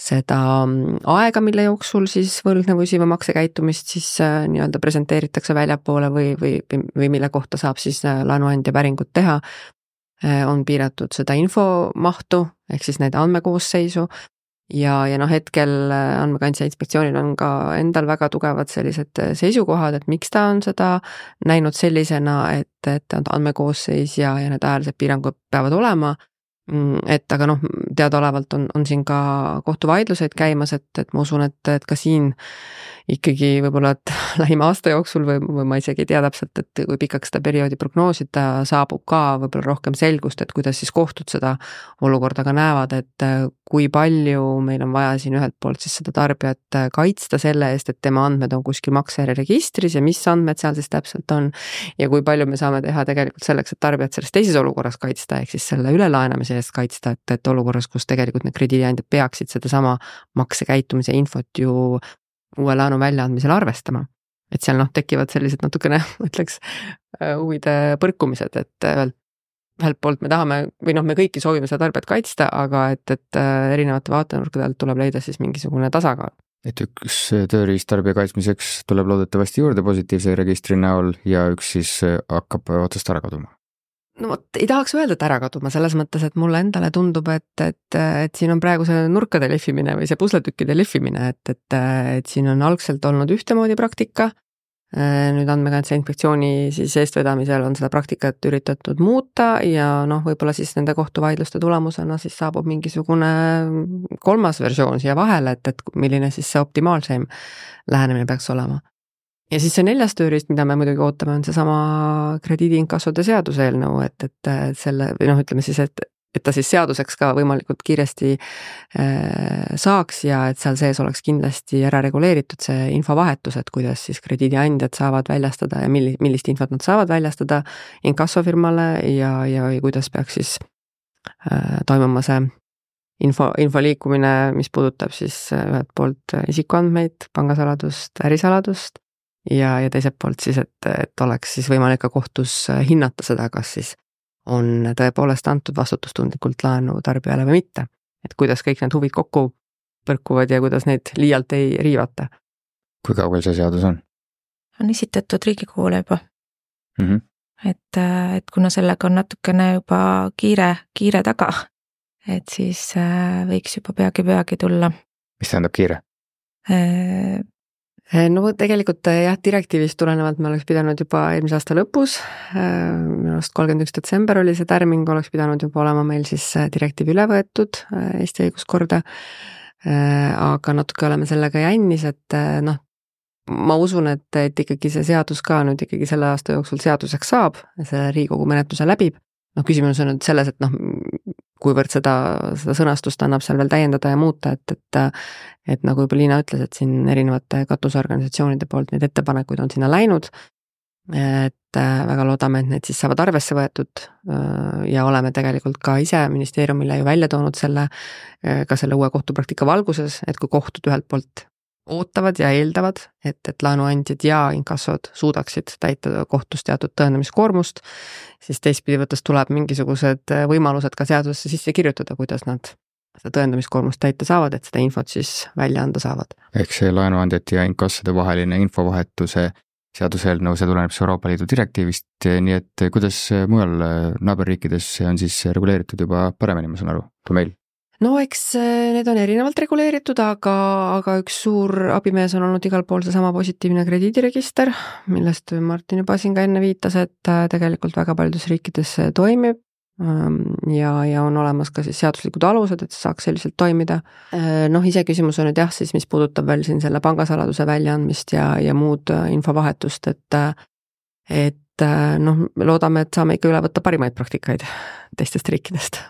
seda mm, aega, mille jooksul siis võlgnevusi või maksekäitumist siis äh, nii-öelda presenteeritakse väljapoole või, või, või mille kohta saab siis laenuandja päringut teha. on piiratud seda infomahtu ehk siis nende andmekoosseisu ja, ja noh, hetkel äh, Andmekaitse Inspektsioonil on ka endal väga tugevad sellised äh, seisukohad, et miks ta on seda näinud sellisena, et, et andmekoosseis ja, ja need ajalised piirangud peavad olema. Mm, et aga noh, teadaolevalt on, on siin ka kohtuvaidlused käimas, et, et ma usun, et, et ka siin ikkagi võib-olla, et lähima aasta jooksul või, või ma isegi ei tea täpselt, et kui pikaks seda perioodi prognoosida, saabub ka võib-olla rohkem selgust, et kuidas siis kohtud seda olukorda ka näevad, et äh, kui palju meil on vaja siin ühelt poolt siis seda tarbijat äh, kaitsta selle eest, et tema andmed on kuskil maksejärjeregistris ja mis andmed seal siis täpselt on. ja kui palju me saame teha tegelikult selleks, et tarbijat selles teises olukorras kaitsta, ehk siis selle ülelaenamise eest kaitsta, et, et olukorras, kus tegelikult need krediidiandjad peaksid sedasama maksekäitumise infot ju uue laenu väljaandmisel arvestama. et seal noh, tekivad sellised natukene, ma ütleks, äh, huvide põrkumised, et ühelt, ühelt poolt me tahame või noh, me kõiki soovime seda tarbijat kaitsta, aga et, et äh, erinevate vaatenurkade alt tuleb leida siis mingisugune tasakaal et üks tööriist tarbija kaitsmiseks tuleb loodetavasti juurde positiivse registri näol ja üks siis äh, hakkab otsast ära kaduma no vot, ei tahaks öelda, et ära kaduma, selles mõttes, et mulle endale tundub, et, et, et siin on praegu see nurkade lihvimine või see pusletükkide lihvimine, et, et, et siin on algselt olnud ühtemoodi praktika. nüüd Andmekaitse Inspektsiooni siis eestvedamisel on seda praktikat üritatud muuta ja noh, võib-olla siis nende kohtuvaidluste tulemusena siis saabub mingisugune kolmas versioon siia vahele, et, et milline siis see optimaalseim lähenemine peaks olema ja siis see neljas tööriist, mida me muidugi ootame, on seesama krediidiinkassode seaduseelnõu, et, et selle või noh, ütleme siis, et, et ta siis seaduseks ka võimalikult kiiresti äh, saaks ja et seal sees oleks kindlasti ära reguleeritud see infovahetus, et kuidas siis krediidiandjad saavad väljastada ja milli-, millist infot nad saavad väljastada inkassofirmale ja, ja, ja kuidas peaks siis äh, toimuma see info, info liikumine, mis puudutab siis äh, ühelt poolt isikuandmeid, pangasaladust, ärisaladust ja, ja teiselt poolt siis, et, et oleks siis võimalik ka kohtus äh, hinnata seda, kas siis on tõepoolest antud vastutustundlikult laenu tarbijale või mitte. et kuidas kõik need huvid kokku põrkuvad ja kuidas neid liialt ei riivata. kui kaugel see seadus on? on esitatud Riigikogule juba mm. -hmm. et, äh, et kuna sellega on natukene juba kiire, kiire taga, et siis äh, võiks juba peagi-peagi tulla. mis tähendab kiire? Eh, no tegelikult eh, jah, direktiivist tulenevalt me oleks pidanud juba eelmise aasta lõpus, eh, minu arust kolmkümmend üks detsember oli see tärming, oleks pidanud juba olema meil siis direktiiv üle võetud Eesti õiguskorda. aga natuke oleme sellega jännis, et noh, ma usun, et, et ikkagi see seadus ka nüüd ikkagi selle aasta jooksul seaduseks saab, selle Riigikogu menetluse läbib. noh, küsimus on nüüd selles, et noh, kuivõrd seda, seda sõnastust annab seal veel täiendada ja muuta, et, et et nagu juba Liina ütles, et siin erinevate katusorganisatsioonide poolt neid ettepanekuid on sinna läinud, et äh, väga loodame, et need siis saavad arvesse võetud äh, ja oleme tegelikult ka ise ministeeriumile ju välja toonud selle, äh, ka selle uue kohtupraktika valguses, et kui kohtud ühelt poolt ootavad ja eeldavad, et, et laenuandjad ja inkassod suudaksid täita kohtus teatud tõendamiskoormust, siis teistpidi võttes tuleb mingisugused võimalused ka seadusesse sisse kirjutada, kuidas nad seda tõendamiskoormust täita saavad, et seda infot siis välja anda saavad. ehk see laenuandjate ja inkassode vaheline infovahetuse seaduseelnõu, see tuleneb siis Euroopa Liidu direktiivist, nii et kuidas mujal naaberriikides see on siis reguleeritud juba paremini, ma saan aru, kui meil? No eks äh, need on erinevalt reguleeritud, aga, aga üks suur abimees on olnud igal pool seesama positiivne krediidiregister, millest Martin juba siin ka enne viitas, et äh, tegelikult väga paljudes riikides see toimib ähm, ja, ja on olemas ka siis seaduslikud alused, et saaks selliselt toimida. Äh, noh, iseküsimus on nüüd jah, siis mis puudutab veel siin selle pangasaladuse väljaandmist ja, ja muud infovahetust, et et noh, loodame, et saame ikka üle võtta parimaid praktikaid teistest riikidest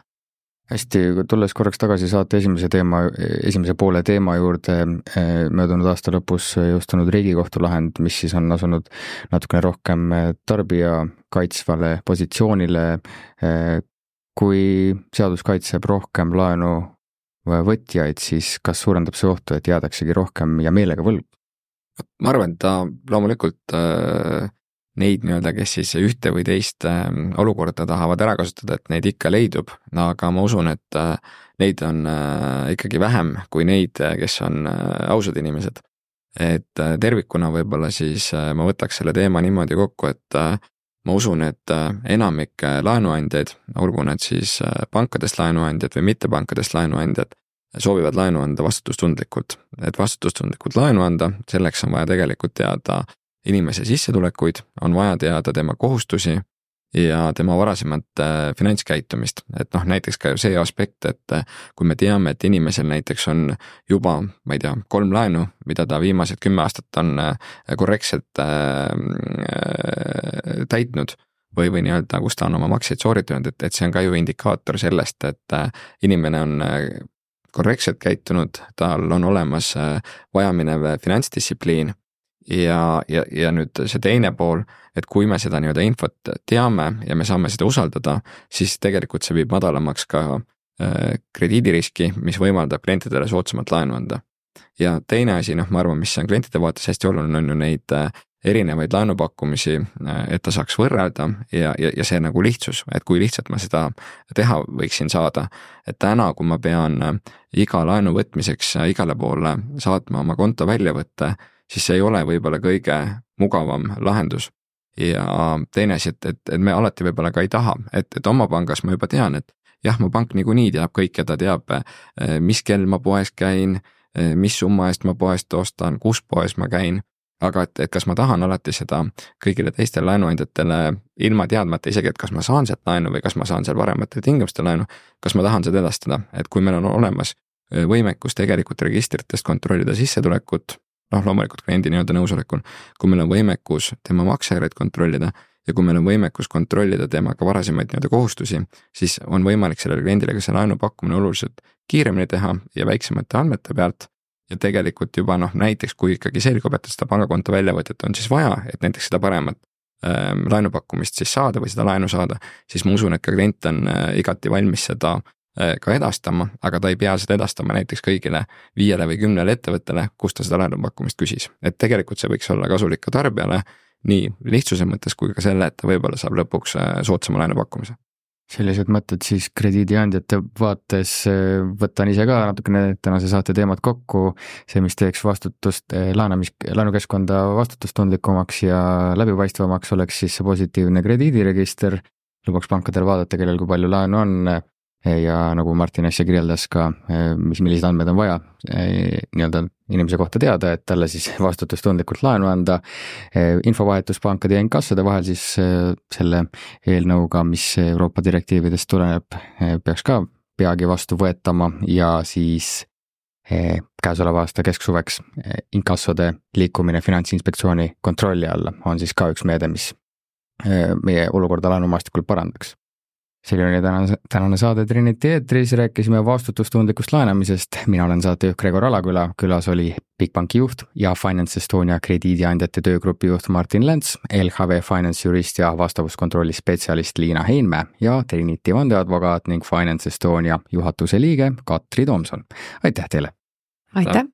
hästi, tulles korraks tagasi saate esimese teema, esimese poole teema juurde, eh, möödunud aasta lõpus jõustunud Riigikohtu lahend, mis siis on asunud natukene rohkem eh, tarbija kaitsvale positsioonile. Eh, kui seadus kaitseb rohkem laenu võtjaid, siis kas suurendab see ohtu, et jäädaksegi rohkem ja meelega võlgu? ma arvan, et ta loomulikult äh, neid nii-öelda, kes siis ühte või teist ähm, olukorda tahavad ära kasutada, et neid ikka leidub, aga ma usun, et äh, neid on äh, ikkagi vähem kui neid, äh, kes on ausad inimesed. et tervikuna võib-olla siis ma võtaks selle teema niimoodi kokku, et ma usun, et enamik laenuandjaid, olgu need siis pankadest laenuandjad või mittepankadest laenuandjad, soovivad laenu anda vastutustundlikult. et vastutustundlikult laenu anda, selleks on vaja tegelikult teada inimese sissetulekuid, on vaja teada tema kohustusi ja tema varasemat äh, finantskäitumist, et noh, näiteks ka see aspekt, et äh, kui me teame, et inimesel näiteks on juba, ma ei tea, kolm laenu, mida ta viimased kümme aastat on äh, korrektselt äh, täitnud või, või nii-öelda, kus ta on oma makseid sooritanud, et, et see on ka ju indikaator sellest, et inimene on korrektselt käitunud, tal on olemas vajaminev finantsdistsipliin ja, ja, ja nüüd see teine pool, et kui me seda nii-öelda infot teame ja me saame seda usaldada, siis tegelikult see viib madalamaks ka äh, krediidiriski, mis võimaldab klientidele soodsamalt laenu anda. ja teine asi, noh, ma arvan, mis on klientide vaates hästi oluline, on ju neid äh, erinevaid laenupakkumisi, äh, et ta saaks võrrelda ja, ja, ja see nagu lihtsus, et kui lihtsalt ma seda teha võiksin saada. et täna, kui ma pean iga laenu võtmiseks igale poole saatma oma konto väljavõtte siis see ei ole võib-olla kõige mugavam lahendus. ja teine asi, et, et, et me alati võib-olla ka ei taha, et, et oma pangas ma juba tean, et jah, mu pank niikuinii teab kõike, ta teab, eh, mis kell ma poes käin, eh, mis summa eest ma poest ostan, kus poes ma käin, aga et, et kas ma tahan alati seda kõigile teistele laenuandjatele ilma teadmata isegi, et kas ma saan sealt laenu või kas ma saan seal parematel tingimustel laenu, kas ma tahan seda edastada, et kui meil on olemas võimekus tegelikult registritest kontrollida sissetulekut, noh, loomulikult kliendi nii-öelda nõusolekul, kui meil on võimekus tema maksejärjeid kontrollida ja kui meil on võimekus kontrollida tema ka varasemaid nii-öelda kohustusi, siis on võimalik sellele kliendile ka see laenu pakkumine oluliselt kiiremini teha ja väiksemate andmete pealt. ja tegelikult juba noh, näiteks kui ikkagi selgub, et seda pangakonto väljavõtet on siis vaja, et näiteks seda paremat ähm, laenupakkumist siis saada või seda laenu saada, siis ma usun, et ka klient on äh, igati valmis seda Äh, ka edastama, aga ta ei pea seda edastama näiteks kõigile viiele või kümnele ettevõttele, kus ta seda laenupakkumist küsis. et tegelikult see võiks olla kasulik ka tarbijale nii lihtsuse mõttes kui ka selle, et ta võib-olla saab lõpuks äh, soodsama laenupakkumise sellised mõtted siis krediidiandjate vaates, äh, võtan ise ka natukene tänase saate teemad kokku, see, mis teeks vastutust, laenamis, laenukeskkonda vastutustundlikumaks ja läbipaistvamaks, oleks siis see positiivne krediidiregister, lubaks pankadel vaadata, kellel kui palju laenu on, ja nagu Martin äsja kirjeldas ka, mis, milliseid andmeid on vaja nii-öelda inimese kohta teada, et talle siis vastutustundlikult laenu anda. infovahetus pankade ja inkassode vahel siis selle eelnõuga, mis Euroopa direktiividest tuleneb, peaks ka peagi vastu võetama ja siis käesoleva aasta kesksuveks inkassode liikumine Finantsinspektsiooni kontrolli alla on siis ka üks meede, mis meie olukorda laenumaastikul parandaks selline oli tänane, tänane saade Trinity eetris, rääkisime vastutustundlikust laenamisest, mina olen saatejuht Gregor Alaküla, külas oli Bigbanki juht ja Finance Estonia krediidiandjate töögrupi juht Martin Lents, LHV Finance jurist ja vastavuskontrolli spetsialist Liina Heinmäe ja Trinity vandeadvokaat ning Finance Estonia juhatuse liige Katri Tomson. aitäh teile! aitäh!